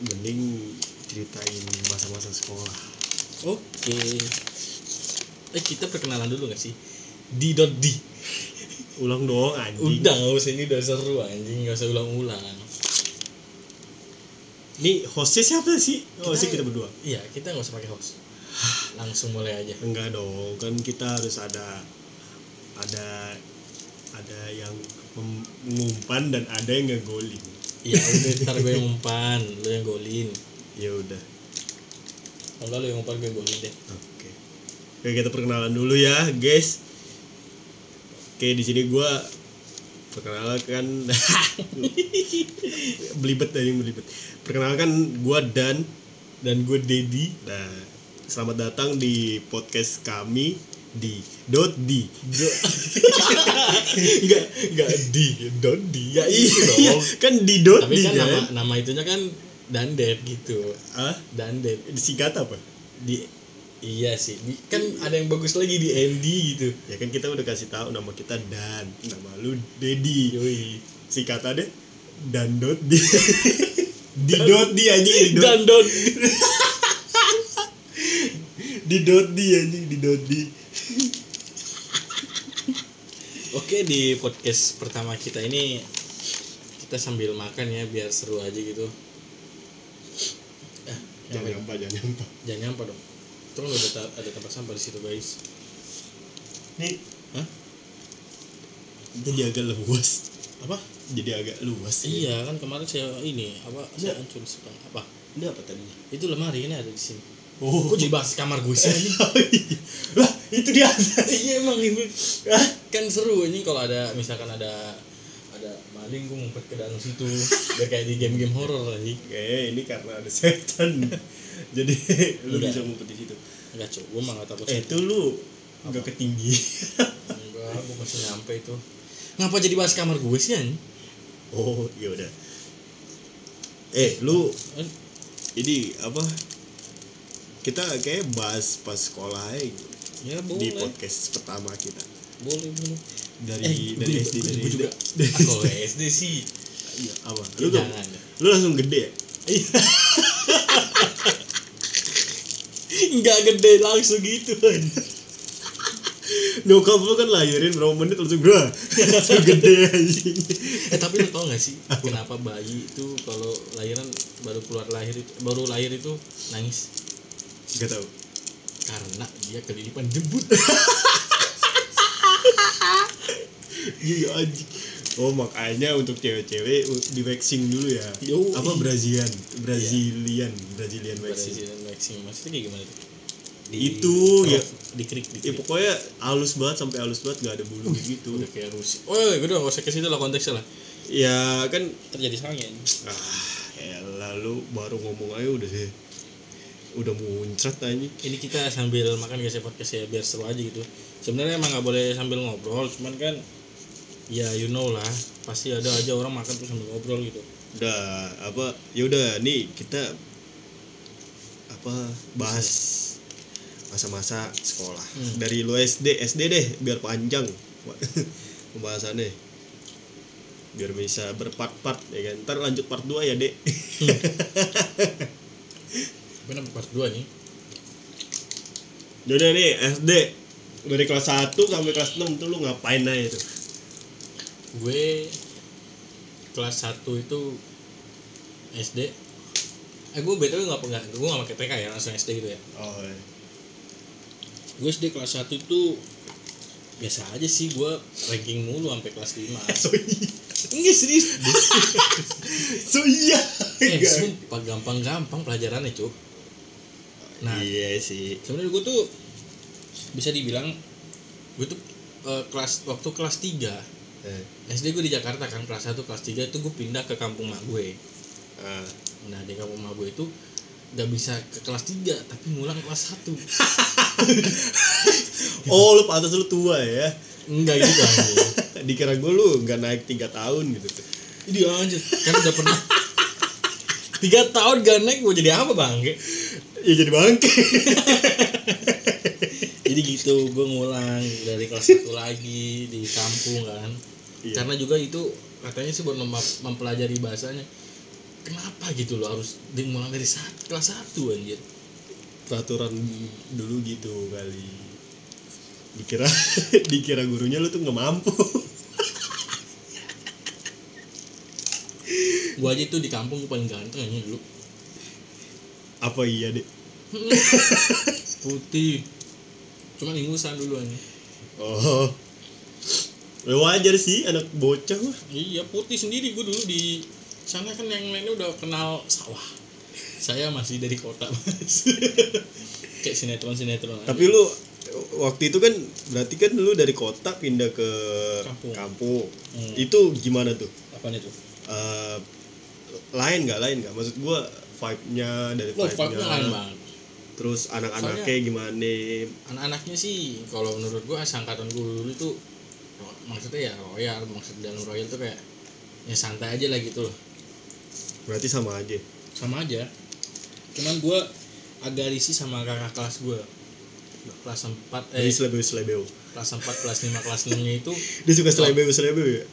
mending ceritain masa-masa sekolah Oke. Eh kita perkenalan dulu gak sih? Di dot di. ulang dong anjing Udah nggak usah ini udah seru anjing nggak usah ulang-ulang. Nih hostnya siapa sih? Oh, Kita- kita berdua. Iya kita nggak usah pakai host. Langsung mulai aja. Enggak dong, kan kita harus ada ada ada yang mengumpan dan ada yang ngegolin. Iya udah ntar gue yang umpan, lu yang golin. Ya udah. Kalau lu yang umpan gue yang golin deh. Oke. Oke, kita perkenalan dulu ya, guys. Oke, di sini gua perkenalkan belibet yang belibet. Perkenalkan gua Dan Dan gue Dedi. Nah, selamat datang di podcast kami di Dot di. Enggak enggak di dot di ya itu Iya, dong. kan di Dot Tapi di kan nama kan. nama itunya kan Dandet gitu. Ah, Dandet disingkat apa? di iya sih Di- kan ada yang bagus lagi di Andy gitu Ya kan kita udah kasih tahu nama kita Dan, nama lu Dedi. Yoi. Singkatannya Dan Dot di. di Dot di anjing di Dot. dan don di Dot di anjing di Dot di. Oke di podcast pertama kita ini kita sambil makan ya biar seru aja gitu eh Jangan nyampah, jangan nyampah. jangan nyampah dong terus ada ta- ada tempat sampah di situ guys Nih, Hah? jadi agak luas. apa Jadi agak luas. iya kan kemarin saya ini apa saya hancur sepang apa Ini apa tadinya? itu lemari ini ada di sini Oh, kok jadi bahas kamar gue sih anjing? lah itu di atas. iya emang ini kan seru ini kalau ada misalkan ada ada maling gue ngumpet ke dalam situ biar kayak di game-game horor lagi Oke, ini karena ada setan. Jadi lu Enggak. bisa ngumpet di situ. enggak cok gue mah gak takut Eh, itu lu enggak ketinggi. enggak gue masih nyampe itu ngapa jadi bahas kamar gue sih anjing? oh, iya udah. Eh, lu Eh, ini apa? Kita kayak bahas pas sekolah aja gitu, ya di boleh podcast pertama kita. boleh boleh Dari eh dari gue SD juga, dari gue juga. kalau SD sih Iya, apa? ya Lu tuh, lu langsung gede ya? Enggak gede langsung gitu anjing. Nyokap lu kan lahirin berapa menit langsung bro langsung gede anjing. eh tapi lo tau gak sih kenapa bayi itu kalau lahiran baru keluar lahir baru lahir itu nangis Gak tau. karena dia kelilipan jembut Iya iya, anjing. Oh makanya untuk cewek-cewek di waxing dulu ya. Yo, Apa iya. Brazilian, Brazilian, Brazilian waxing. Brazilian waxing maksudnya kayak gimana tuh Itu, oh, ya. di krik di Ya pokoknya halus banget sampai halus banget gak ada bulu gitu. udah kayak Rusia oh gue udah gak usah ke situ lah konteksnya lah Ya kan terjadi sange ah ya lalu baru ngomong aja udah sih udah muncrat aja. ini kita sambil makan guys ya podcast ya biar seru aja gitu. Sebenarnya emang nggak boleh sambil ngobrol cuman kan ya you know lah. Pasti ada aja orang makan tuh sambil ngobrol gitu. Udah apa ya udah nih kita apa bahas masa-masa sekolah. Hmm. dari lu SD SD deh biar panjang pembahasannya. Biar bisa berpart-part ya kan? Ntar lanjut part 2 ya dek benar part 2 nih Yaudah nih SD dari kelas 1 sampai kelas 6 tuh lu ngapain aja tuh? Gue kelas 1 itu SD eh gue btw nggak nggak gue nggak pakai TK ya langsung SD gitu ya. Oh iya. gue SD kelas 1 itu biasa aja sih gue ranking mulu sampai kelas 5 so iya. Enggak serius. So iya. Eh sumpah gampang-gampang pelajarannya cuk nah iya sih. sebenarnya gue tuh bisa dibilang gue tuh eh, kelas waktu kelas 3 Eh, SD gue di Jakarta kan kelas 1 kelas 3 itu gue pindah ke kampung mak gue. Ah. nah di kampung mak gue itu gak bisa ke kelas 3 tapi ngulang kelas 1 oh lu pantas lu tua ya? Enggak gitu anjing dikira gue lu nggak naik tiga tahun gitu. Ini anjir. Kan udah pernah. Tiga tahun gak naik mau jadi apa bang ya jadi bangke. Jadi gitu gue ngulang dari kelas 1 lagi di kampung kan. Iya. karena juga itu katanya sih buat mem- mempelajari bahasanya. Kenapa gitu loh harus dimulai dari saat kelas 1 anjir? Peraturan dulu gitu kali. Dikira dikira gurunya lu tuh nggak mampu. Gua aja tuh di kampung gua paling ganteng aja dulu apa iya deh putih. Cuman ingusan dulu aja oh. Ya wajar sih anak bocah mah. Iya putih sendiri. Gua dulu di sana kan yang lainnya udah kenal sawah. Saya masih dari kota mas. Kayak sinetron sinetron tapi lu waktu itu kan berarti kan lu dari kota pindah ke Kampung. kampung. Hmm. itu gimana tuh? Apanya tuh? Eh, lain nggak? Lain nggak? Maksud gua vibe-nya dari lo vibe-nya. vibe lain banget terus anak-anaknya gimana anak-anaknya sih kalau menurut gua sangkatan gua dulu tuh maksudnya ya royal maksud dalam royal tuh kayak ya santai aja lah gitu loh. Berarti sama aja? Sama aja. Cuman gua agak risih sama kakak kelas gua. Kelas 4 jadi eh selebeu selebeu kelas 4 kelas 5 kelas 6 nya itu dia suka selebeu selebeu ya?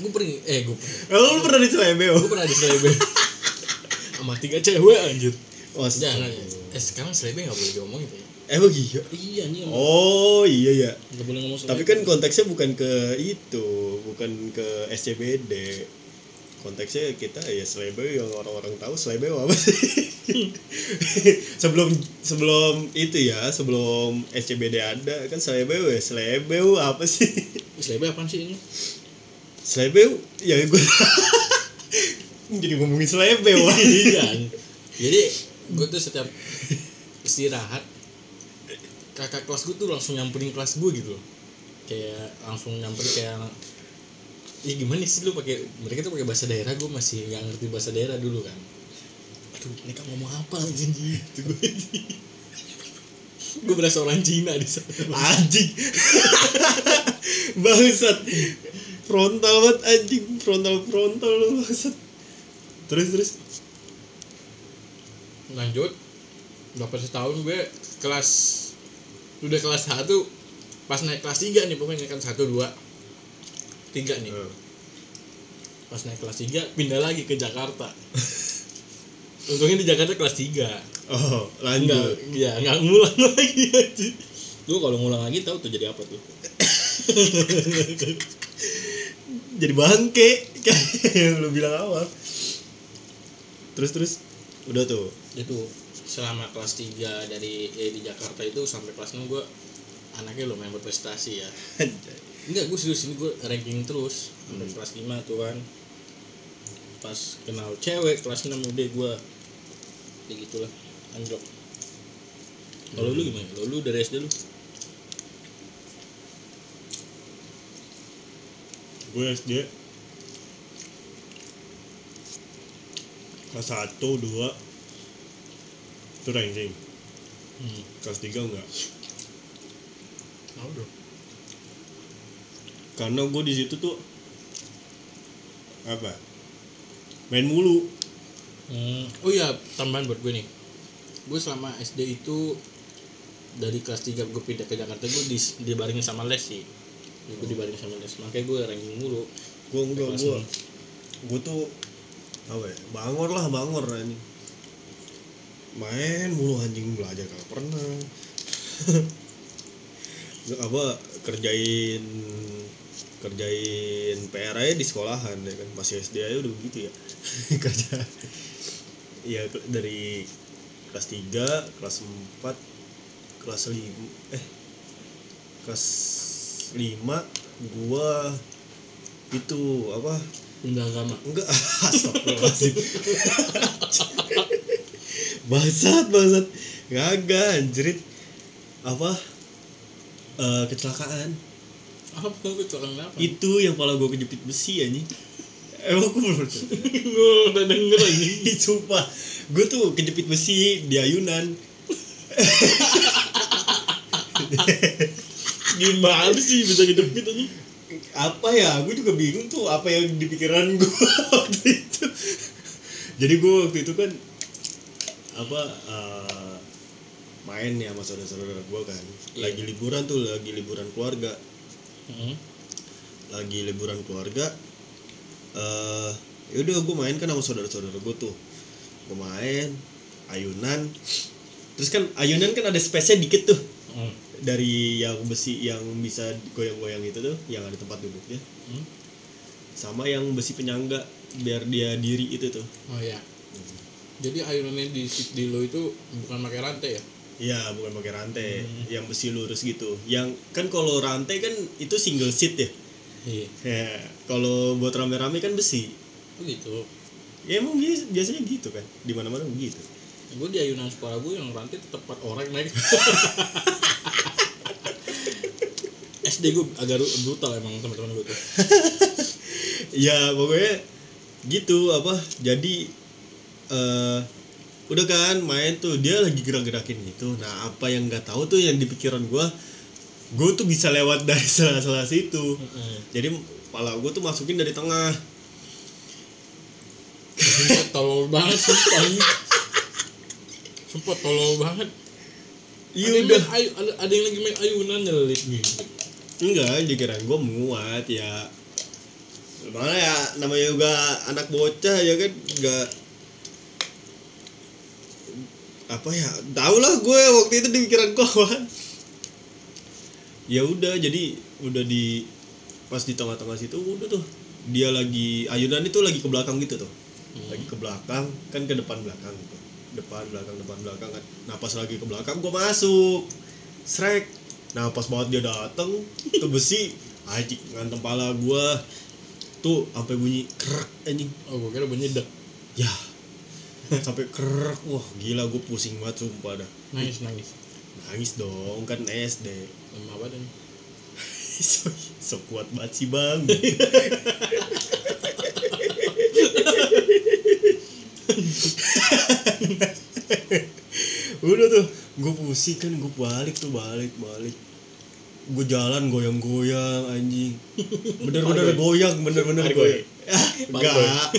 Gue pernah eh gue oh, lu pernah di selebeu gue pernah di selebe sama tiga cewek anjir. Oh, jangan eh sekarang selebe nggak boleh diomongin ya emang iya. Iya nih oh iya ya nggak boleh ngomong selebe tapi kan konteksnya bukan ke itu bukan ke SCBD konteksnya kita ya selebeu yang orang-orang tahu selebeu apa sih? Sebelum sebelum itu ya sebelum SCBD ada kan selebeu ya selebeu apa sih? Selebe apaan sih ini? Selebeu ya gue jadi ngomongin selebeu iya. Jadi gue tuh setiap istirahat kakak kelas gue tuh langsung nyamperin kelas gue gitu loh. Kayak langsung nyamperin kayak Ih gimana sih lu pakai mereka tuh pakai bahasa daerah gue masih nggak ngerti bahasa daerah dulu kan. Aduh mereka ngomong apa anjing? Gitu gue gue berasa orang Cina di sana. Anjing. Bangsat. Frontal banget anjing. Frontal frontal lu bangsat terus terus. Lanjut. Dapat setahun gue kelas udah kelas satu pas naik kelas tiga nih pokoknya kan satu dua tiga nih. Pas naik kelas tiga pindah lagi ke Jakarta. Untungnya di Jakarta kelas tiga. Oh enggak lanjut. ya nggak ngulang lagi aja lu kalau ngulang lagi tahu tuh jadi apa tuh? Jadi bangke. Kayak yang lu bilang awal terus terus? Udah tuh? Itu selama kelas 3 dari eh, di Jakarta itu sampai kelas 6 gue anaknya lumayan berprestasi ya. Enggak gue serius ini gue ranking terus sampai kelas 5 tuh kan. Pas kenal cewek kelas 6 udah gue ya gitulah anjlok. Kalau lu gimana? Kalau lu dari SD lu? Gue SD kelas satu dua. Itu ranking hmm. kelas tiga enggak. Dong. Karena gue di situ tuh apa? Main mulu. Hmm. oh iya tambahan buat gue nih. Gue selama SD itu dari kelas 3 gue pindah ke Jakarta gue di, dibarengin sama les sih. Gue dibarengin sama les. Makanya gue ranking mulu. Gue enggak gue gue tuh apa ya? Bangor lah bangor anjing main mulu anjing belajar kagak pernah. Apa kerjain kerjain PR aja di sekolahan ya kan? Masih SD aja udah begitu ya. Kerja. Ya dari kelas 3 kelas 4 kelas 5 eh kelas 5 gua itu apa pindah agama enggak. Astagfirullahaladzim. Bangsat bangsat. Kagak anjrit. Apa? Eh, kecelakaan. Apa kecelakaan? Apa itu yang pala gue kejepit besi anjing. Emang gue belum gue udah denger aja sumpah. Gue tuh kejepit besi di ayunan. Gimana sih bisa kejepit aja apa ya? Gue juga bingung tuh apa yang di pikiran gue waktu itu. Jadi gue waktu itu kan apa eh, main ya sama saudara-saudara gue kan. Iya. lagi liburan tuh lagi liburan keluarga. Hmm. lagi liburan keluarga eh ya udah gue main kan sama saudara-saudara gue tuh. Gue main ayunan. Terus kan ayunan kan ada space-nya dikit tuh. Hmm. Dari yang besi yang bisa goyang-goyang itu tuh yang ada tempat duduknya. Hmm. sama yang besi penyangga biar dia diri itu tuh. Oh ya jadi ayunannya di di lo itu bukan pakai rantai ya? Iya bukan pakai rantai. Yang besi lurus gitu. Yang kan kalau rantai kan itu single seat ya? Iya. Ya kalau buat rame-rame kan besi. Oh gitu. Ya emang bias- biasanya gitu kan? Di mana-mana begitu gue di ayunan sekolah gue yang rantai tetap empat orang naik SD gue agak ru- brutal emang teman-teman gue tuh. Ya pokoknya gitu apa jadi eh udah kan main tuh dia lagi gerak-gerakin gitu nah apa yang nggak tahu tuh yang di pikiran gua gue tuh bisa lewat dari sela-sela situ. Jadi kepala gue tuh masukin dari tengah. Tolol banget ini sumpah tolol banget. Iya udah. ayu, ada, ada yang lagi main ayunan nyelit gitu enggak dikirain gue muat ya. Mana ya namanya juga anak bocah ya kan? Enggak. Apa ya? Tau lah gue waktu itu di pikiran gue ya udah jadi udah di pas di tengah-tengah situ udah tuh. Dia lagi ayunan itu lagi ke belakang gitu tuh. Lagi ke belakang kan ke depan belakang gitu depan belakang depan belakang kan. Nah pas lagi ke belakang gue masuk. Srek. Nah pas banget dia dateng tuh besi. Anjing ngantem pala gue tuh sampai bunyi krek anjing. Oh gue kira bunyi dek. Ya. Sampai krek wah gila gue pusing banget sumpah dah. Nangis nangis. Nangis dong kan SD lama apa dan so, so kuat banget sih bang tuh. Gue pusing kan gue balik tuh balik balik. Gue jalan goyang-goyang anjing. Bener-bener goyang bener-bener goyang. Enggak.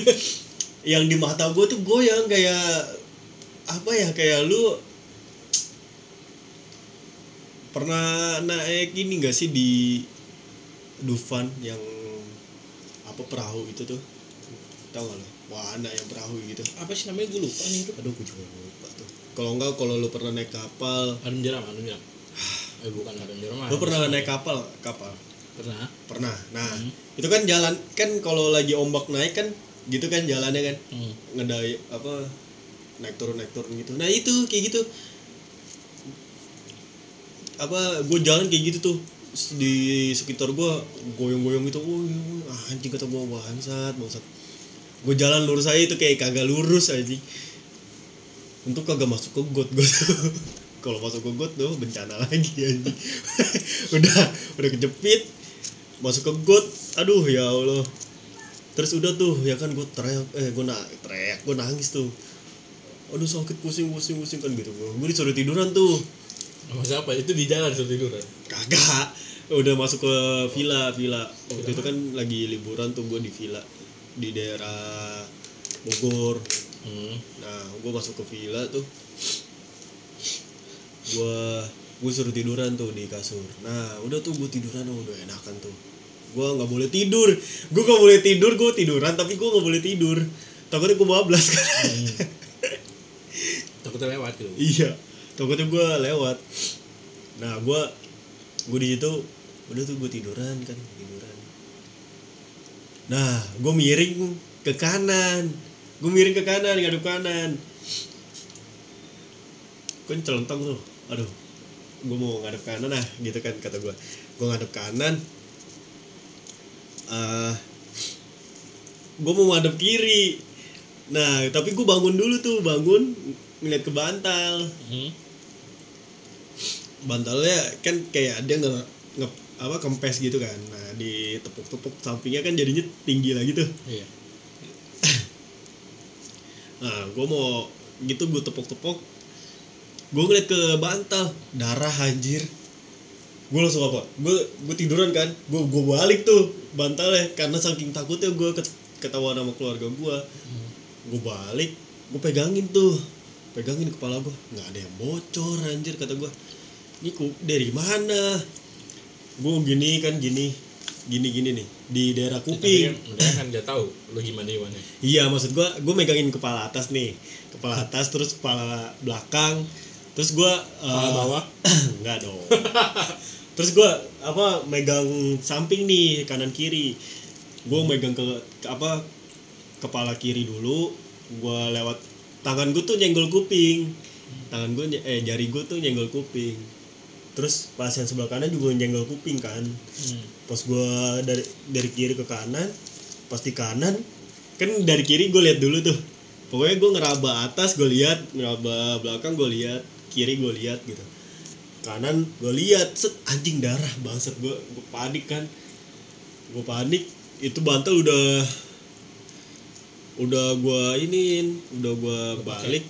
Yang di mata gue tuh goyang kayak apa ya kayak lu pernah naik ini gak sih di Dufan yang apa perahu itu tuh? Tahu gak lo wahana yang perahu gitu. Apa sih namanya? Gue lupa nih itu. Aduh gue juga kalau enggak kalau lu pernah naik kapal. Adem jeram adem jeram eh bukan adem jeram lu pernah naik kapal? Kapal. Pernah. Pernah. Nah Hmm. itu kan jalan kan kalau lagi ombak naik kan gitu kan jalannya kan. Hmm. ngedai apa naik turun naik turun gitu. Nah itu kayak gitu. Apa gue jalan kayak gitu tuh. Di sekitar gue goyang-goyang gitu. Oh anjing kata gue bangsat bangsat. Gue jalan lurus aja itu kayak kagak lurus aja untuk kagak masuk ke got tuh kalau masuk ke got tuh bencana lagi anjing. Udah udah kejepit. Masuk ke got aduh ya allah. Terus udah tuh ya kan gue teriak eh gue na teriak gue nangis tuh. Aduh sakit pusing pusing pusing kan gitu. Gue disuruh tiduran tuh. Sama siapa? Itu di jalan suruh tiduran? Kagak. Udah masuk ke villa villa. Waktu itu kan lagi liburan tuh gue di villa di daerah Bogor hmm. nah gue masuk ke villa tuh. Gue gue suruh tiduran tuh di kasur. Nah udah tuh gue tiduran oh, udah enakan tuh. Gue nggak boleh tidur. Gue nggak boleh tidur gue tiduran tapi gue nggak boleh tidur. Takutnya gue bablas. Kan takutnya lewat gitu. Iya takutnya gue lewat. Nah gue gue di situ udah tuh gue tiduran kan tiduran. Nah gue miring ke kanan gue miring ke kanan ngaduk kanan. Kan celentang tuh. Aduh gue mau ngadep kanan nah gitu kan kata gue gue ngadep kanan. Eh gue mau ngadep kiri. Nah tapi gue bangun dulu tuh bangun ngeliat ke bantal. Hmm. bantalnya kan kayak ada nge, nge apa kempes gitu kan. Nah di tepuk-tepuk sampingnya kan jadinya tinggi lagi tuh. Iya nah gue mau gitu gue tepuk-tepuk. Gue ngeliat ke bantal darah anjir. Gue langsung apa? Gue gue tiduran kan? Gue gue balik tuh bantalnya karena saking takutnya gue ketahuan sama keluarga gue gue balik gue pegangin tuh. Pegangin kepala gue nggak ada yang bocor anjir kata gue ini dari mana? Gue gini kan gini gini gini nih di daerah kuping. mereka kan nggak tahu lu gimana gimana iya maksud gua gua megangin kepala atas nih. Kepala atas terus kepala belakang. Terus gua Kepala eh, bawah? enggak dong. Terus gua apa megang samping nih kanan kiri. Gua megang ke, ke apa kepala kiri dulu. Gua lewat tangan gua tuh nyenggol kuping. Tangan gua nye- eh jari gua tuh nyenggol kuping. Terus pas yang sebelah kanan juga nyenggol kuping kan. Hmm. Pas gua dari dari kiri ke kanan pas di kanan kan dari kiri gue lihat dulu tuh. Pokoknya gue ngeraba atas gue lihat ngeraba belakang gue lihat kiri gue lihat gitu. Kanan gue lihat set anjing darah bangsat gue gue panik kan. Gue panik itu bantal udah udah gue iniin udah gue balik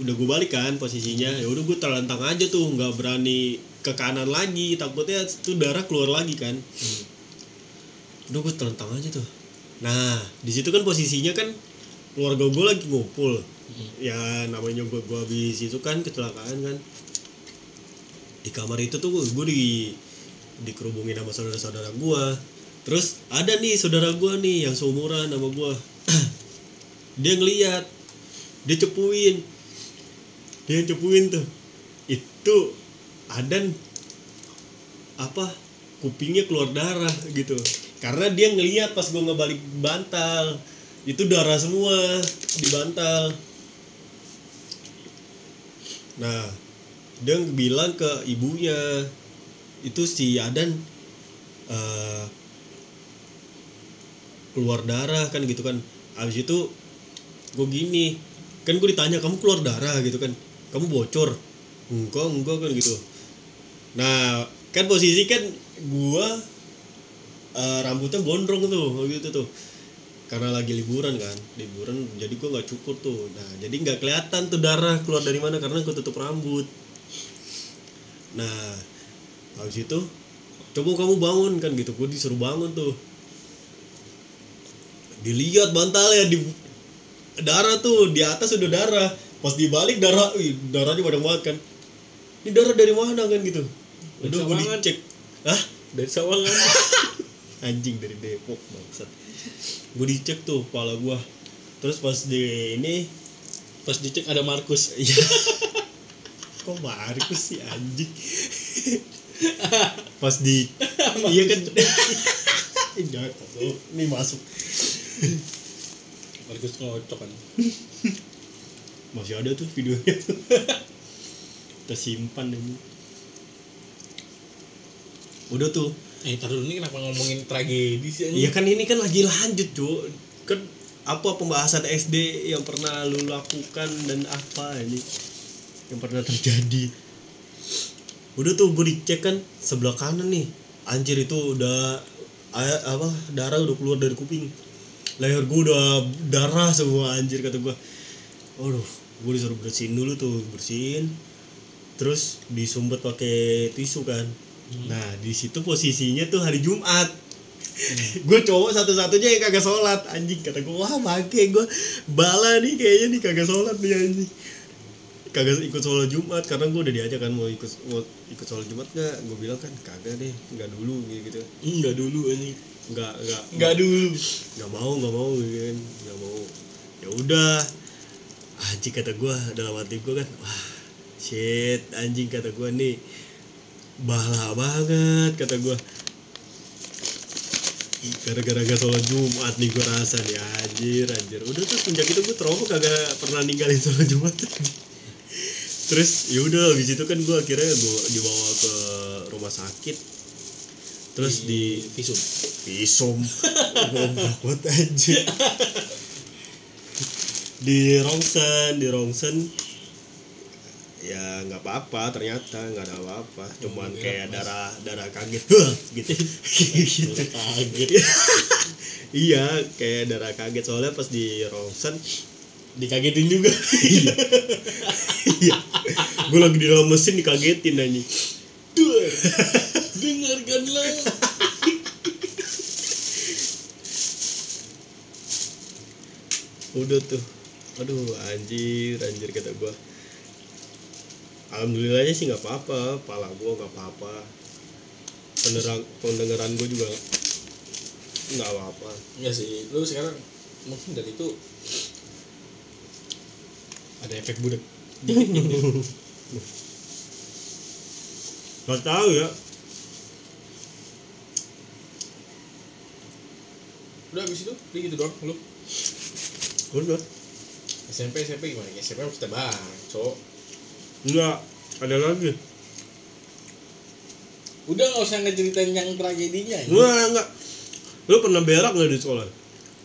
udah gue balik kan posisinya. Ya udah gue terlentang aja tuh nggak berani ke kanan lagi takutnya itu darah keluar lagi kan. Udah gue terlentang aja tuh. Nah di situ kan posisinya kan keluarga gue lagi ngumpul. Ya namanya gue gue habis itu kan kecelakaan kan. Di kamar itu tuh gue di dikerubungin sama saudara-saudara gue terus ada nih saudara gue nih yang seumuran sama gue dia ngeliat dia cepuin dia cepuin tuh. Itu Adan apa kupingnya keluar darah gitu. Karena dia ngeliat pas gue ngebalik bantal. Itu darah semua di bantal. Nah dia bilang ke ibunya itu si Adan eh, keluar darah kan gitu kan. Abis itu gue gini kan gue ditanya kamu keluar darah? gitu kan kamu bocor. Enggak enggak kan gitu. Nah kan posisi kan gue eh, rambutnya gondrong tuh waktu itu tuh. Karena lagi liburan kan. Liburan jadi gue nggak cukur tuh. Nah jadi nggak kelihatan tuh darah keluar dari mana karena gue tutup rambut. Nah habis itu coba kamu bangun kan gitu. Gue disuruh bangun tuh. Dilihat bantalnya di darah tuh di atas udah darah pas dibalik darah wih, darahnya banyak banget kan ini darah dari mana kan gitu. Udah gue dicek. Hah? dari sawangan. Anjing dari Depok bangsat. Gue dicek tuh kepala gue terus pas di ini pas dicek ada Markus. Iya. Kok Markus sih anjing? Pas di iya kan? Jangan ini masuk. Markus ngocok kan masih ada tuh videonya tuh. Kita simpan ini udah tuh. Eh taruh ini kenapa ngomongin tragedi sih anjing? Iya kan ini kan lagi lanjut cuy kan apa pembahasan SD yang pernah lu lakukan dan apa ini yang pernah terjadi? Udah tuh gue dicek kan sebelah kanan nih. Anjir itu udah apa darah udah keluar dari kuping. Leher gue udah darah semua anjir kata gue aduh gue disuruh bersihin dulu tuh bersihin. Terus disumbet pakai tisu kan. Nah di situ posisinya tuh hari Jumat. Gue cowok satu-satunya yang kagak sholat anjing. Kata gue wah bangke gue bala nih kayaknya nih kagak sholat nih anjing. Kagak ikut sholat Jumat karena gue udah diajak kan mau ikut mau ikut sholat Jumat gak gue bilang kan kagak deh nggak dulu gitu. Enggak dulu anjing. Nggak nggak. Enggak dulu. Nggak mau nggak mau gitu kan. Nggak mau. Ya udah anjing kata gue dalam hati gue kan wah shit anjing kata gue nih bala banget kata gue gara-gara gak sholat Jumat nih gue rasa nih anjir anjir. Udah tuh sejak itu gue trauma kagak pernah ninggalin sholat Jumat. Terus ya udah habis itu kan gue akhirnya gue dibawa ke rumah sakit. Terus di visum. Visum. Goblok banget aja di rongsen di rongsen ya nggak apa-apa ternyata nggak ada apa-apa. Cuman Hmm, kayak Mas. darah darah kaget. Gitu. Gitu kaget. Iya kayak darah kaget. Soalnya pas di rongsen dikagetin juga. Iya. Gue lagi di dalam mesin dikagetin Duh, dengarkanlah udah tuh aduh anjir anjir kata gua. Alhamdulillahnya sih nggak apa-apa pala gua nggak apa-apa. Pendengaran pendengaran gua juga nggak apa-apa. Enggak sih, lu sekarang mungkin dari itu ada efek budak. nggak tahu ya. Udah habis itu, dia gitu doang lu. udah SMP SMP gimana? Ya, SMP harus tebar, cowok. nggak ada lagi Udah nggak usah ngeceritain yang tragedinya. ini. nggak nggak lu pernah berak nggak di sekolah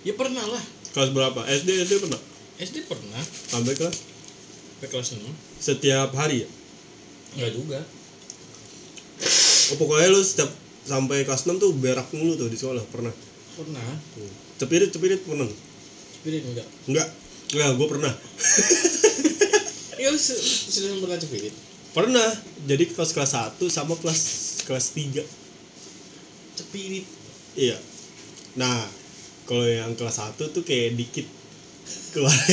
Ya pernah lah. kelas berapa SD SD pernah SD pernah, sampai kelas sampai kelas 6. setiap hari ya Enggak juga. oh, pokoknya lu setiap sampai kelas 6 tuh berak mulu tuh di sekolah pernah Pernah. cepirit cepirit pernah Cepirit enggak. enggak enggak gue pernah Ya lu sudah pernah cepirit. pernah jadi pas kelas 1 sama kelas kelas 3 Cepirit. iya nah kalau yang kelas 1 tuh kayak dikit keluar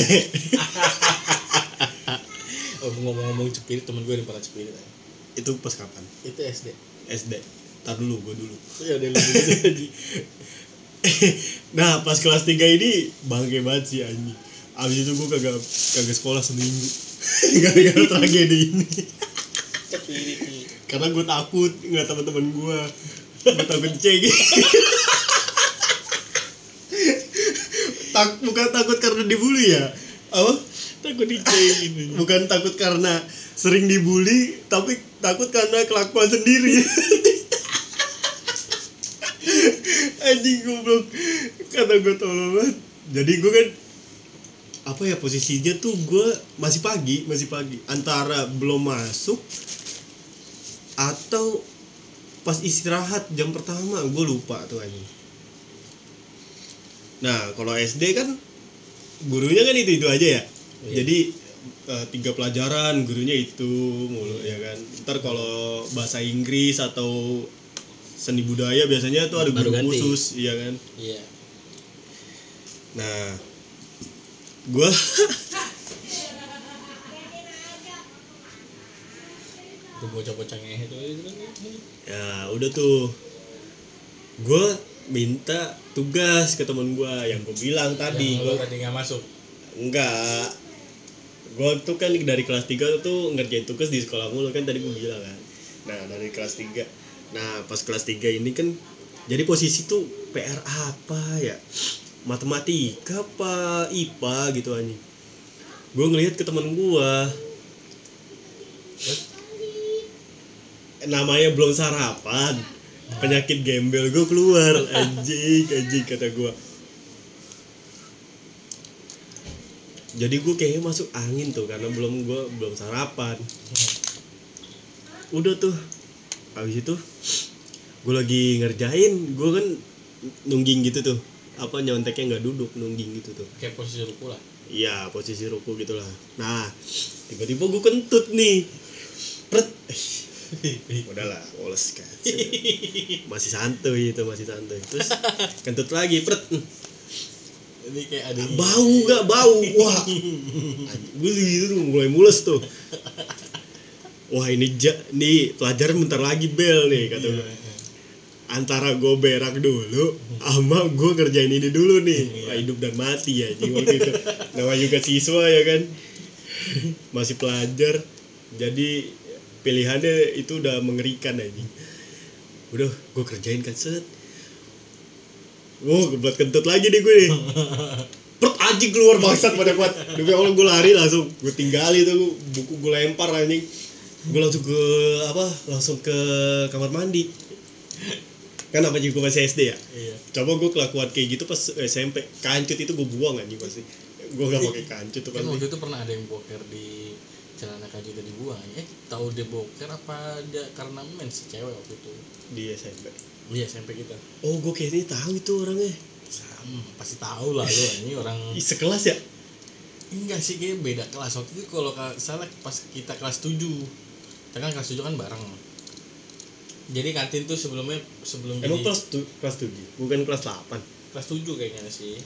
Oh, ngomong-ngomong cepirit, temen gue yang pernah cepirit. ya. itu pas kapan Itu SD. SD tar dulu gue dulu Ya udah lu gitu aja. nah pas kelas 3 ini bangke banget sih anjing abis itu gue kagak kagak sekolah seminggu. Gara-gara tragedi ini. Karena gue takut nggak teman-teman gue gue takut ceng tak bukan takut karena dibully ya? Apa? Takut dicengin. bukan takut karena sering dibully tapi takut karena kelakuan sendiri. Anjing goblok. Kata gue tolol banget. Jadi gue kan apa ya posisinya tuh gue masih pagi masih pagi. Antara belum masuk atau pas istirahat jam pertama gue lupa tuh anjing. Nah kalau SD kan gurunya kan itu itu aja ya. Iya. jadi eh, tiga pelajaran gurunya itu mulu ya kan. Ntar kalau bahasa Inggris atau seni budaya biasanya tuh ada guru khusus iya kan. Iya. nah gue Itu bocah-bocah ngehe tuh itu kan. ya udah tuh. Gue minta tugas ke temen gue yang gue bilang tadi. Gua tadi nggak masuk. enggak gue tuh kan dari kelas 3 tuh ngerjain tugas di sekolah mulu kan tadi gue bilang kan. Nah dari kelas 3 nah pas kelas 3 ini kan jadi posisi tuh PR apa ya matematika apa IPA gitu anjing. Gue ngelihat ke temen gue namanya belum sarapan. Penyakit gembel gue keluar. Anjing anjing kata gue jadi gue kayaknya masuk angin tuh karena belum gue belum sarapan. Udah tuh. Habis itu gue lagi ngerjain. Gue kan nungging gitu tuh apa nyonteknya nggak duduk nungging gitu tuh. Kayak posisi ruku lah. iya posisi ruku gitulah. Nah tiba-tiba gue kentut nih. Pret. Udahlah woles kan. Masih santuy itu masih santuy. Terus kentut lagi pret. Ini kayak ada bau gak bau. Wah. Gue gitu mulai mules tuh. Wah ini ja, nih pelajaran bentar lagi bel nih kata Iya, gue antara gue berak dulu sama gue kerjain ini dulu nih. Iya. Wah, hidup dan mati ya waktu itu. Namanya juga siswa ya kan. Masih pelajar. Jadi pilihannya itu udah mengerikan aja udah gue kerjain kan set. Wow, kebelat kentut lagi nih gue nih. Perut anjing keluar bangsat pada kuat. Demi Allah gue lari langsung. Gue tinggali tuh buku gue lempar anjing. Gue langsung ke apa Langsung ke kamar mandi Kan apa juga masih SD ya? Iya. Coba gue kelakuan kayak gitu pas SMP Kancut itu gue buang anjing pasti. Gue gak pakai kancut tuh Kan waktu itu pernah ada yang boker di celana kaki tadi dibuang. Eh, tahu dia boker apa dia karena mens cewek waktu itu? Di SMP Iya, SMP kita. Oh gue kayaknya tahu itu orangnya. Sama, pasti tahu lah lu ini orang Sekelas ya? Enggak sih kayak beda kelas. Waktu itu kalau salah pas kita kelas 7 kita kan kelas 7 kan bareng jadi kantin tuh sebelumnya sebelum Emang jadi kelas tu, kelas 7 Bukan kelas 8 kelas 7 kayaknya sih.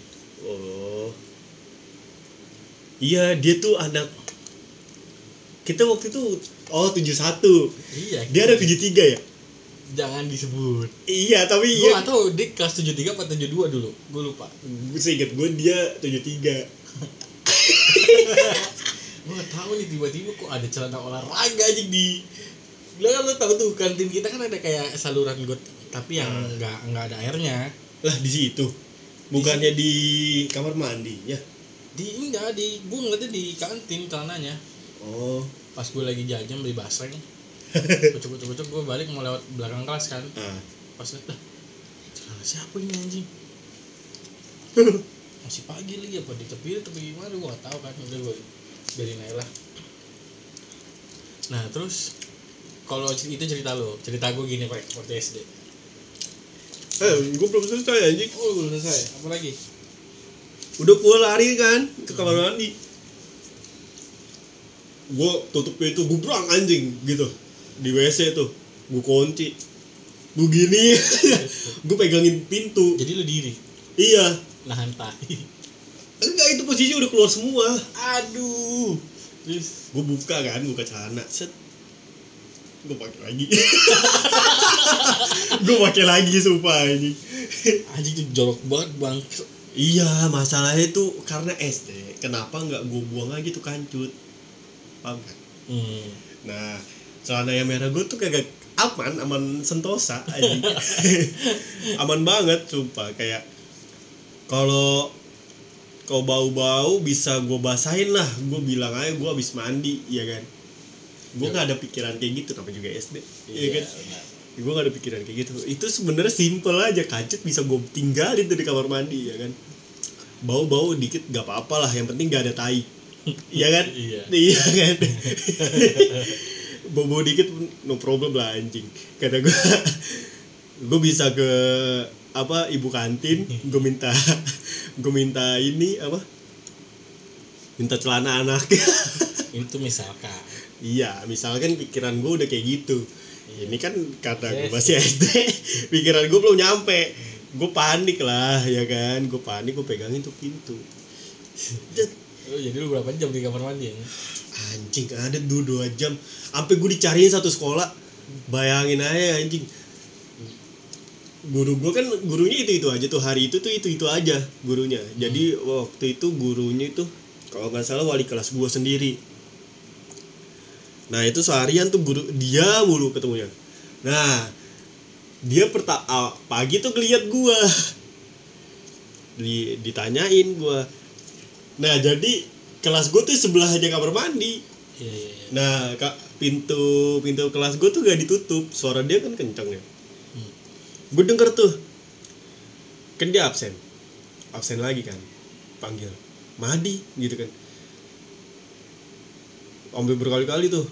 Oh. Iya, dia tuh anak kita waktu itu oh 71. iya. Dia ada 73 ya? jangan disebut. Iya tapi gue iya. tau dia kelas 73 apa 72 dulu. Gue lupa. Seinget gue dia 73 gue gak tau nih tiba-tiba kok ada celana olahraga aja di lo kan lo tau tuh kantin kita kan ada kayak saluran got tapi yang Hmm. nggak nggak ada airnya. Lah di situ? Bukannya di kamar mandi ya? Di enggak di gue ngeliatnya di kantin celananya. Oh. Pas gue lagi jajan beli basreng. Kucuk kucuk kucuk gue balik mau lewat belakang kelas kan. Ah. Pas liat lah celana siapa ini anjing? Masih pagi lagi apa dicepir atau gimana? Gue gak tahu kan udah gue biarin aja lah. Nah terus kalau itu cerita lo cerita gue gini pak waktu SD eh gue belum selesai anjing. Oh belum selesai. Apa lagi? Udah gue lari kan ke kamar mandi. Gue tutup pintu gue berang anjing gitu. Di wc tuh gue kunci. Gue gini gue pegangin pintu. Jadi lo diri? Iya. Nahan tai. Enggak itu posisi udah keluar semua. Aduh. Terus? Gue buka kan buka celana set gue pakai lagi. Gue pakai lagi sumpah ini. Anjing tuh jorok banget bang. Iya masalahnya tuh karena SD kenapa nggak gue buang lagi tuh kancut? Paham kan hmm. nah celana yang merah gue tuh kagak aman aman sentosa anjing. aman banget sumpah. Kayak kalau kau bau-bau bisa gue basahin lah. Gue bilang aja gue habis mandi ya kan gue gak ada pikiran kayak gitu tapi juga SD ya kan? benar. gue gak ada pikiran kayak gitu. Itu sebenarnya simple aja kancut bisa gue tinggalin tuh di kamar mandi ya kan? Bau-bau dikit gak apa-apa lah yang penting gak ada tai. Iya kan? Iya. iya kan? Bau-bau dikit no problem lah anjing. Kata gue gue bisa ke apa ibu kantin gue minta gue minta ini apa? Minta celana anak. Itu misalkan Iya, misalkan pikiran gue udah kayak gitu. Ini kan kata gue Yes. masih SD, pikiran gue belum nyampe. Gue panik lah, ya kan? Gue panik, gue pegangin tuh pintu. Oh, jadi lu berapa jam di kamar mandi ya? Anjing, ada dua dua jam. Sampai gue dicariin satu sekolah. Bayangin aja anjing. Guru gue kan gurunya itu itu aja tuh hari itu tuh itu itu aja gurunya. Jadi waktu itu gurunya itu kalau nggak salah wali kelas gue sendiri. Nah itu seharian tuh guru dia mulu ketemunya. Nah dia perta ah, pagi tuh ngeliat gua di ditanyain gua. Nah jadi kelas gua tuh sebelah aja kamar mandi. Iya iya iya. Nah kak pintu pintu kelas gua tuh gak ditutup. Suara dia kan kenceng ya. Hmm. Gue denger tuh kan dia absen absen lagi kan panggil Madi gitu kan Sampai berkali-kali tuh.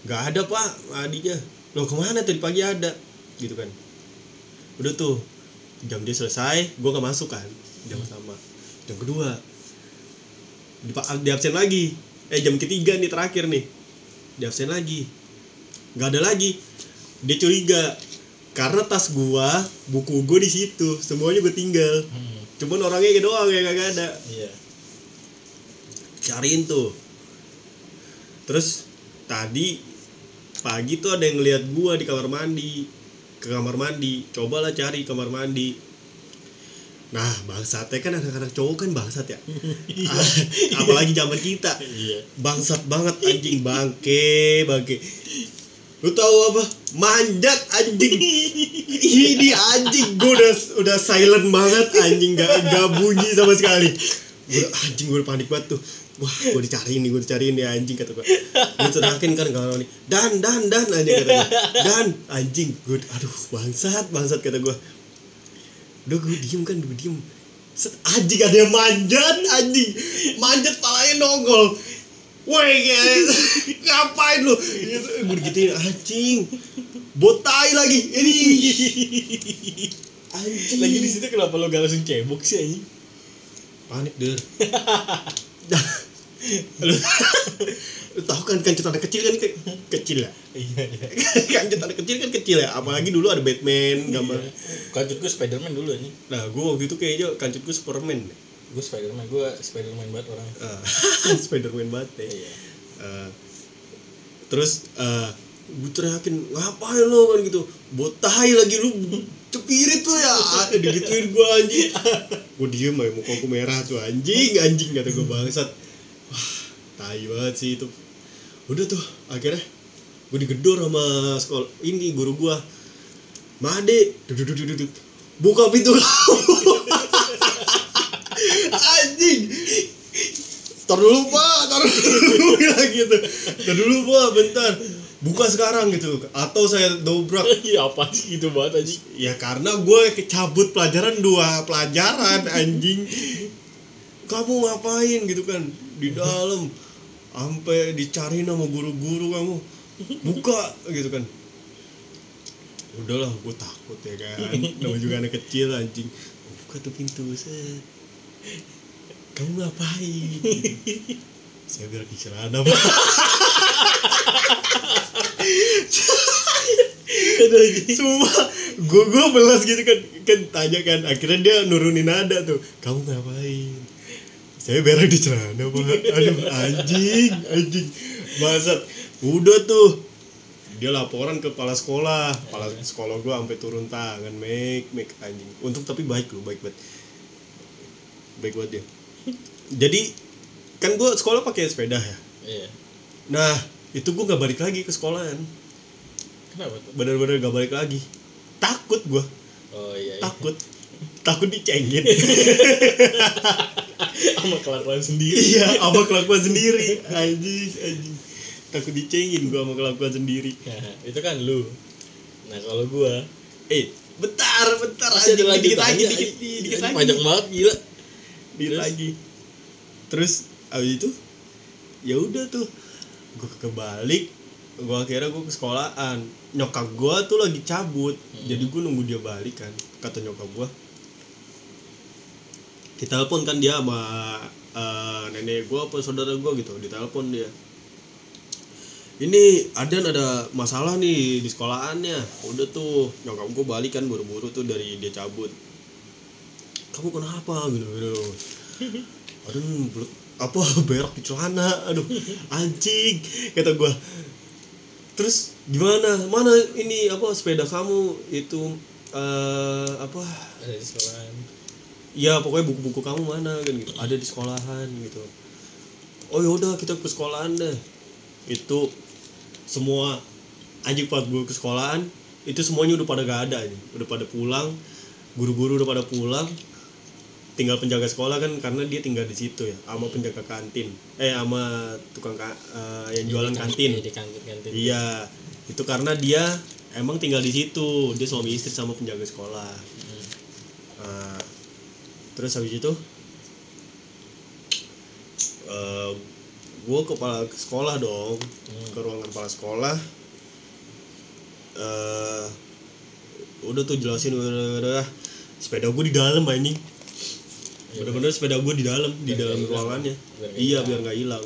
Nggak ada pak Madinya loh ke mana tadi pagi ada. Gitu kan. Udah tuh jam dia selesai gue nggak masuk kan. Jam sama jam kedua. Di, di absen lagi. Eh jam ketiga nih terakhir nih. Di absen lagi. Nggak ada lagi. Dia curiga. Karena tas gua buku gua di situ. Semuanya gue tinggal. Hmm. cuman orangnya kayak doang ya kagak ada. Iya. cariin tuh terus tadi pagi tuh ada yang ngeliat gua di kamar mandi. Ke kamar mandi. Cobalah cari kamar mandi. Nah bangsatnya kan anak-anak cowok kan bangsat ya. Ah, apalagi zaman kita. Iya. bangsat banget anjing. Bangke bangke. Lu tahu apa? Manjat anjing. Ini anjing. Gue udah udah silent banget anjing. Gak gak bunyi sama sekali gue anjing gue panik banget tuh wah gue dicariin nih gue dicariin nih anjing kata gue gue teriakin kan kalau nih dan dan dan anjing kata gue dan anjing gue aduh bangsat bangsat kata gue udah gue diem kan gue diem Set, anjing ada yang manjat anjing manjat palanya nongol Woi guys, ngapain lu? Gue digituin anjing. Botai lagi. Ini anjing. Lagi di situ kenapa lo gak langsung cebok sih anjing? Panik deh. lu, lu tahu kan kancut anak kecil kan ke- kecil ya? Iya iya. kancut anak kecil kan kecil ya. Apalagi dulu ada Batman gambar. Kancut gue Spiderman dulu anjing. Nah, gue waktu itu kayaknya kancut gue Superman. Gue Spiderman, gue Spiderman banget orang. Ah, Spiderman banget ya. Iya. Eh, terus eh, gue teriakin ngapain lo kan gitu botai lagi lu cepirit tuh ya. Digituin gue anjing. Gue diem aja muka gue merah tuh anjing anjing kata gue bangsat. Wah tai banget sih itu. Udah tuh akhirnya gue digedor sama sekolah ini guru gue Made duduk buka pintu anjing Tar dulu pak, tar dulu gitu. Tar dulu pak, bentar. Buka sekarang gitu. Atau saya dobrak. Iya apa sih gitu banget anjing. Ya karena gue kecabut pelajaran dua pelajaran anjing. Kamu ngapain gitu kan? Di dalam. Sampai dicari sama guru-guru kamu. Buka gitu kan. Udahlah gue takut ya kan. Nama juga anak kecil anjing. Buka tuh pintu set Kamu ngapain? Saya bilang di celana pak. Semua gue gue belas gitu kan kan tanya kan akhirnya dia nurunin nada tuh. Kamu ngapain? Saya berak di celana pak. Aduh anjing anjing. Bangsat udah tuh. Dia laporan ke kepala sekolah. Kepala sekolah gue sampai turun tangan make make anjing. Untuk tapi baik loh baik banget. Baik banget dia jadi kan gue sekolah pakai sepeda ya Iya. nah itu gue nggak balik lagi ke sekolahan Kenapa tuh? bener-bener gak balik lagi takut gue Oh iya. iya. takut takut dicengin Sama kelakuan sendiri. iya sama kelakuan sendiri anjing anjing takut dicengin gue sama kelakuan sendiri Nah, itu kan lu. Nah, kalau gua eh bentar bentar masih anjing, lagi dikit lagi dikit, dikit Anjing, lagi Panjang banget gila. Terus? lagi. Terus abis itu ya udah tuh gue kebalik. Gue akhirnya gue ke sekolahan. Nyokap gue tuh lagi cabut. Jadi gue nunggu dia balik kan kata nyokap gue ditelepon kan dia sama eh, nenek gue apa saudara gue gitu ditelepon dia. Ini Adan ada masalah nih di sekolahannya. Udah tuh nyokap gue balik kan buru-buru tuh dari dia cabut kamu kenapa gitu gitu. Aduh apa berak di celana aduh anjing kata gua. Terus gimana? Mana ini apa sepeda kamu? Itu eh apa? Ada di sekolahan. ya pokoknya buku-buku kamu mana kan gitu. Ada di sekolahan gitu. Oh yaudah kita ke sekolahan deh. Itu semua anjing pas gue ke sekolahan itu semuanya udah pada gak ada nih udah pada pulang guru-guru udah pada pulang tinggal penjaga sekolah kan karena dia tinggal di situ ya sama penjaga kantin eh sama tukang ka- eh, yang jualan kantin Iya, di kantin kantin. Iya, itu karena dia emang tinggal di situ. Dia suami istri sama penjaga sekolah. Nah, terus habis itu, eh gue kepala sekolah dong, ke ruangan kepala sekolah. eh udah tuh jelasin udah, udah, sepeda gue di dalam anjing. Bener-bener sepeda gue di dalam, di dalam ruangannya. Biar Iya, hilang. biar nggak hilang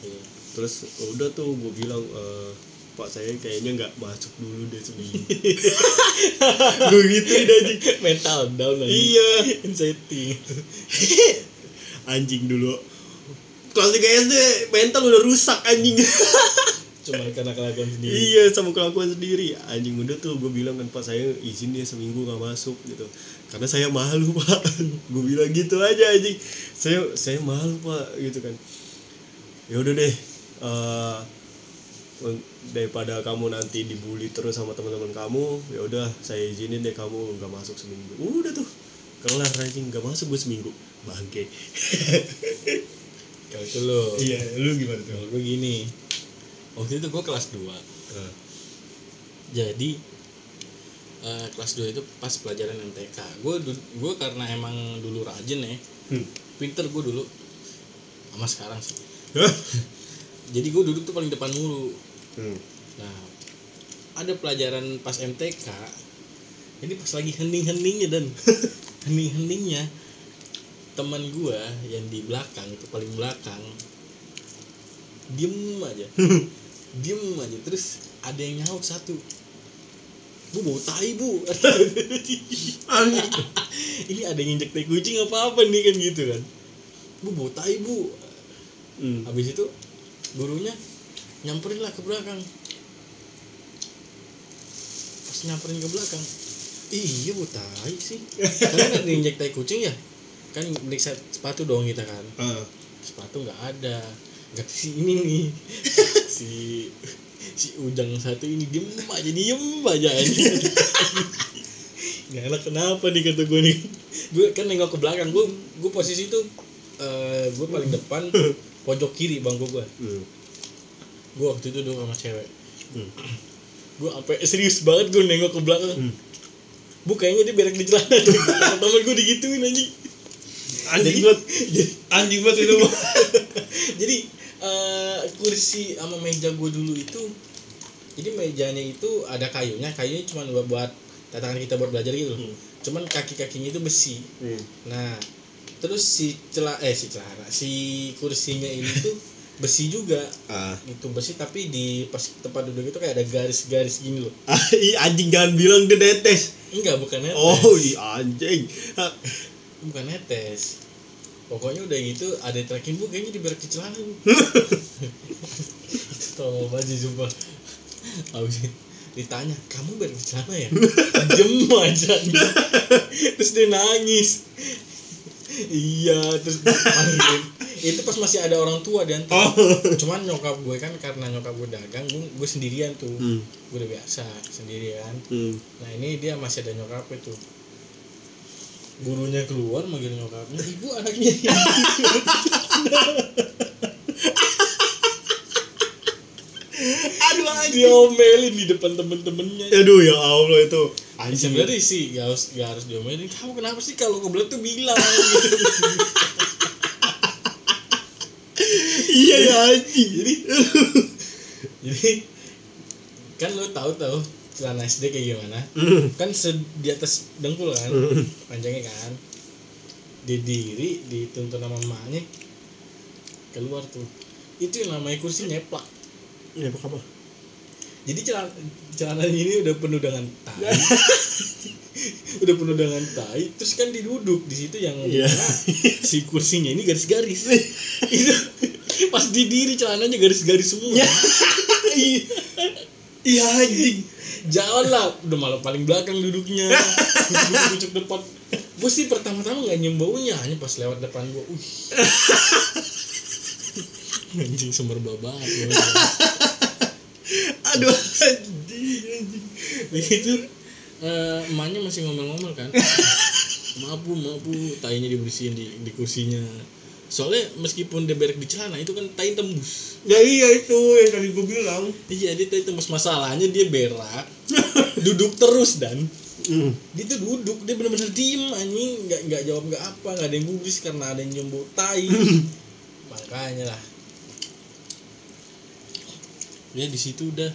Iya. terus udah tuh gue bilang eh, pak saya kayaknya nggak masuk dulu deh seminggu gue gitu anjing Mental down lagi. iya Anxiety. anjing dulu kelas 3 SD mental udah rusak anjing Cuma karena kelakuan sendiri. iya sama kelakuan sendiri anjing udah tuh gue bilang kan pak saya izin dia seminggu nggak masuk gitu karena saya malu pak. Gue bilang gitu aja anjing. Saya saya malu pak gitu kan. Ya udah deh eh, un- daripada kamu nanti dibully terus sama teman-teman kamu ya udah saya izinin deh kamu nggak masuk seminggu. Udah tuh kelar anjing. Nggak masuk gue seminggu. Bangke. Kalau itu lo. iya lu gimana tuh? Kalau gue gini. Waktu itu gue kelas 2. Eh, Jadi eh, kelas 2 itu pas pelajaran MTK. Gue gue karena emang dulu rajin ya. hmm. Pinter gue dulu. Sama sekarang sih. Jadi gue duduk tuh paling depan mulu. hmm. Nah, ada pelajaran pas MTK. Ini pas lagi hening-heningnya dan hening-heningnya teman gua yang di belakang itu paling belakang diem aja diem aja terus ada yang nyaut satu bu bau tai bu. Ini ada yang injek tai kucing apa apa nih kan gitu kan. Bu bau tai bu. Hmm. habis itu gurunya nyamperin lah ke belakang. Nyamperin ke belakang iya bu tai sih. Karena nggak diinjek tai kucing ya? Kan periksa sepatu dong kita kan. Ah. sepatu nggak ada. Nggak si ini nih. Si si ujang satu ini diem aja diem aja anjing. nggak enak kenapa nih kata gue nih gue kan nengok ke belakang gue gue posisi itu eh gue paling depan pojok kiri bangku gue Hmm. gue waktu itu duduk sama cewek Hmm. gue sampai serius banget gue nengok ke belakang Hmm. bu kayaknya dia berak di celana temen gue digituin anjing Anjing banget. Anjing banget itu. jadi eh, kursi sama meja gue dulu itu jadi mejanya itu ada kayunya kayunya cuma buat buat tatakan kita buat belajar gitu Hmm. cuman kaki kakinya itu besi Hmm. nah terus si celah eh si celana si kursinya ini tuh besi juga Ah. itu besi tapi di pas tempat duduk itu kayak ada garis-garis gini loh ih, anjing jangan bilang dia netes. enggak bukan netes Oh, iya anjing. Bukan netes pokoknya udah gitu ada terakhir bu kayaknya di berak bu itu tolong sih sumpah. Abis itu ditanya kamu berak celana ya? Jem aja. Terus dia nangis. Iya terus itu pas masih ada orang tua dan Oh. cuman nyokap gue kan karena nyokap gue dagang gue, gue sendirian tuh. Hmm. gue udah biasa sendirian. Hmm. Nah ini dia masih ada nyokap itu Gurunya keluar manggil nyokapnya Ibu anaknya Aduh anjing. Diomelin di depan temen-temennya Aduh ya Allah itu. Anjing. Sebenarnya sih gak harus, gak harus diomelin Kamu kenapa sih kalau kebelet tuh bilang gitu Iya ya anjing. Jadi Jadi Kan lo tahu tahu celana SD kayak gimana? Hmm. Kan di atas dengkul kan? Hmm. Panjangnya kan? Di diri dituntun sama emaknya Keluar tuh. Itu yang namanya kursi nyeplak. Ini apa? Jadi celana celana ini udah penuh dengan tai. Udah penuh dengan tai terus kan diduduk di situ yang di mana si kursinya ini garis-garis. Itu pas didiri celananya garis-garis semua. Iya. Iya anjing. Jalan lah udah malah paling belakang duduknya. Kucuk depan. Gue sih pertama-tama nggak nyium baunya hanya pas lewat depan gue uh anjing sumber gua. Aduh anjing anjing. begitu eh, emaknya masih ngomel-ngomel kan. Maaf bu maaf bu tainya dibersihin di, di kursinya soalnya meskipun dia berak di celana itu kan tai tembus. Ya iya itu yang tadi gue bilang. iya dia tai tembus. Masalahnya dia berak duduk terus dan. Hmm. dia tuh duduk dia bener-bener diem anjing. Nggak nggak jawab nggak apa nggak ada yang gubris karena ada yang nyium bau tai. Makanya lah. Ya di situ udah.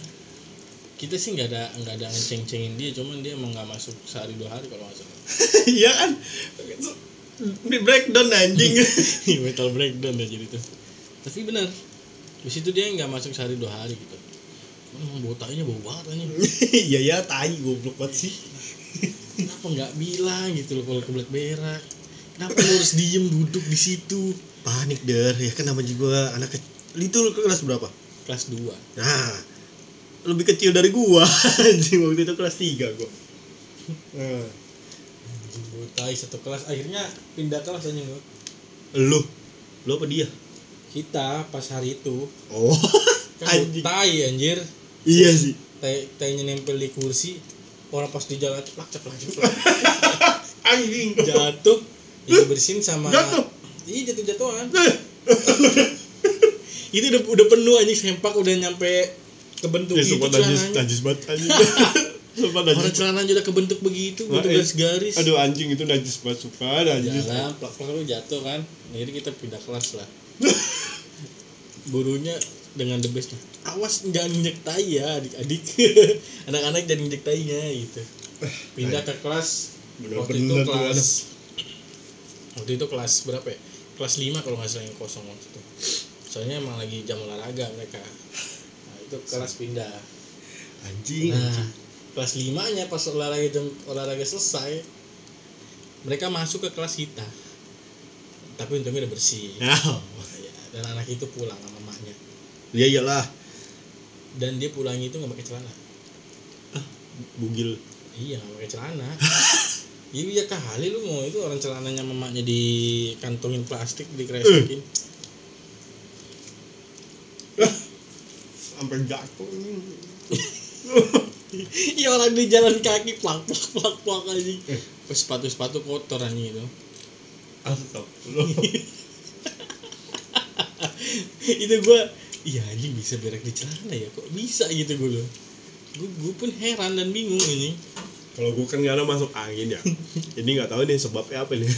Kita sih nggak ada nggak ada ngeceng-cengin dia cuman dia emang nggak masuk sehari dua hari kalau salah. Iya kan? Di breakdown anjing. metal breakdown ya jadi tuh tapi benar di situ dia nggak masuk sehari dua hari gitu emang bau tainya bau banget anjing Iya ya tai goblok banget sih. kenapa nggak bilang gitu loh kalau kebelet berak kenapa lu harus diem duduk di situ Panik der ya kan namanya juga anak kecil. Itu lu kelas berapa? kelas 2 Nah, lebih kecil dari gua. Anjing waktu itu kelas 3 gua. Nah, anjing bau tai satu kelas akhirnya pindah kelas aja gua. lu lu apa dia? kita pas hari itu Oh, kan anjing. tai anjir Iya sih. tai tainya nempel di kursi orang pas di jalan ceplak ceplak ceplak Anjing. jatuh ya bersihin sama Jatuh? iya jatuh jatuhan Eh, itu udah udah penuh anjing sempak udah nyampe kebentuk Ya, itu celananya najis banget anjing. Sumpah orang celana aja udah kebentuk begitu Wah, bentuk eh. garis-garis Aduh anjing itu najis banget sumpah najis. jalan plak plak lu jatuh kan. Jadi kita pindah kelas lah. Gurunya dengan the bestnya awas jangan injek tai ya adik-adik. Anak-anak jangan injek tainya gitu. Pindah ke kelas. Waktu itu kelas waktu itu kelas berapa ya? Kelas 5 kalau nggak salah yang kosong waktu itu. Soalnya emang lagi jam olahraga mereka. Nah, itu kelas pindah. Anjing. nah kelas 5 nya pas olahraga jam olahraga selesai mereka masuk ke kelas kita. Tapi untungnya udah bersih. Nah, Ya, dan anak itu pulang sama mamanya ya iyalah. dan dia pulangnya itu nggak pakai celana. Bugil. Iya nggak pakai celana. Iya ya kali lu mau itu orang celananya mamanya di kantongin plastik dikeresekin. sampai jatuh ini Iya orang di jalan kaki plak plak plak plak aja. Pas sepatu sepatu kotor anjing itu. Astagfirullah itu gua iya anjing bisa berak di celana ya kok bisa gitu gue loh. Gue gue pun heran dan bingung ini. kalau gue kan karena masuk angin ya ini nggak tahu nih sebabnya apa nih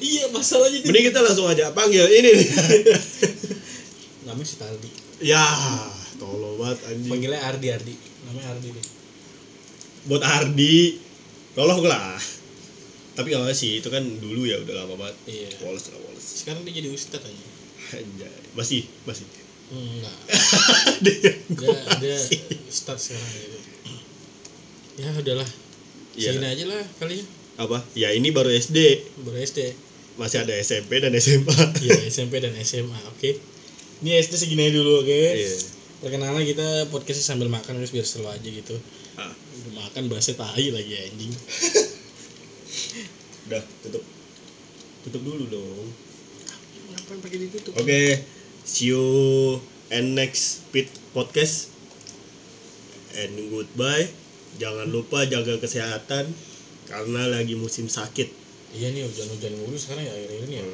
iya masalahnya itu. mending kita langsung aja panggil ini nih Namanya si Tardi. ya tolong banget anjing Panggilnya Ardi Ardi. Namanya Ardi deh. buat Ardi tolong lah tapi kalau sih itu kan dulu ya udah lama banget Iya. Wallace lah Wallace Sekarang dia jadi ustad aja. Anjay. masih masih Enggak. Dia- Dia dia start sekarang gitu. Ya udahlah. Iya. Segini aja lah kali ya. apa ya ini baru SD Baru SD. masih ada SMP dan SMA Iya SMP dan SMA. Oke. Ini SD segini dulu oke. Perkenalan kita podcastnya sambil makan guys biar seru aja gitu. Ah, Udah makan bahasa tahi lagi anjing. udah tutup tutup dulu dong Ngapain pakai ditutup? oke see you and next pit podcast and goodbye jangan lupa jaga kesehatan karena lagi musim sakit Iya nih hujan-hujan mulu sekarang ya akhir-akhir ini ya.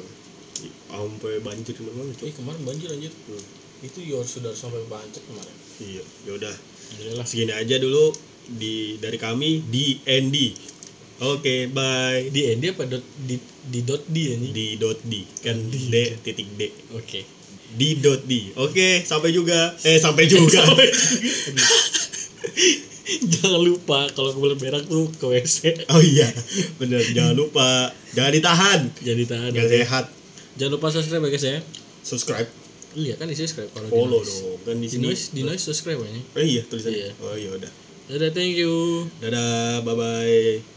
sampai banjir mana Eh kemarin banjir anjir. Hmm. Itu your sudah sampai banjir kemarin. iya yaudah Udah. Lah. segini aja dulu di dari kami di ND oke bye. Di Endi apa dot di di dot D anjing? di dot d. Kan d titik d. Oke. di dot d. Oke sampai juga. Eh sampai juga. Jangan lupa kalau kebelet berak tuh ke WC. oh iya bener. Jangan lupa. Jangan ditahan. Jadi tahan. jangan sehat. Jangan lupa subscribe ya guys ya. subscribe Iya kan di subscribe kalau di follow noise. dong kan di Di sini noise, di noise subscribe aja. oh iya tulisannya Iya. oh iya udah Dadah, thank you. dadah bye bye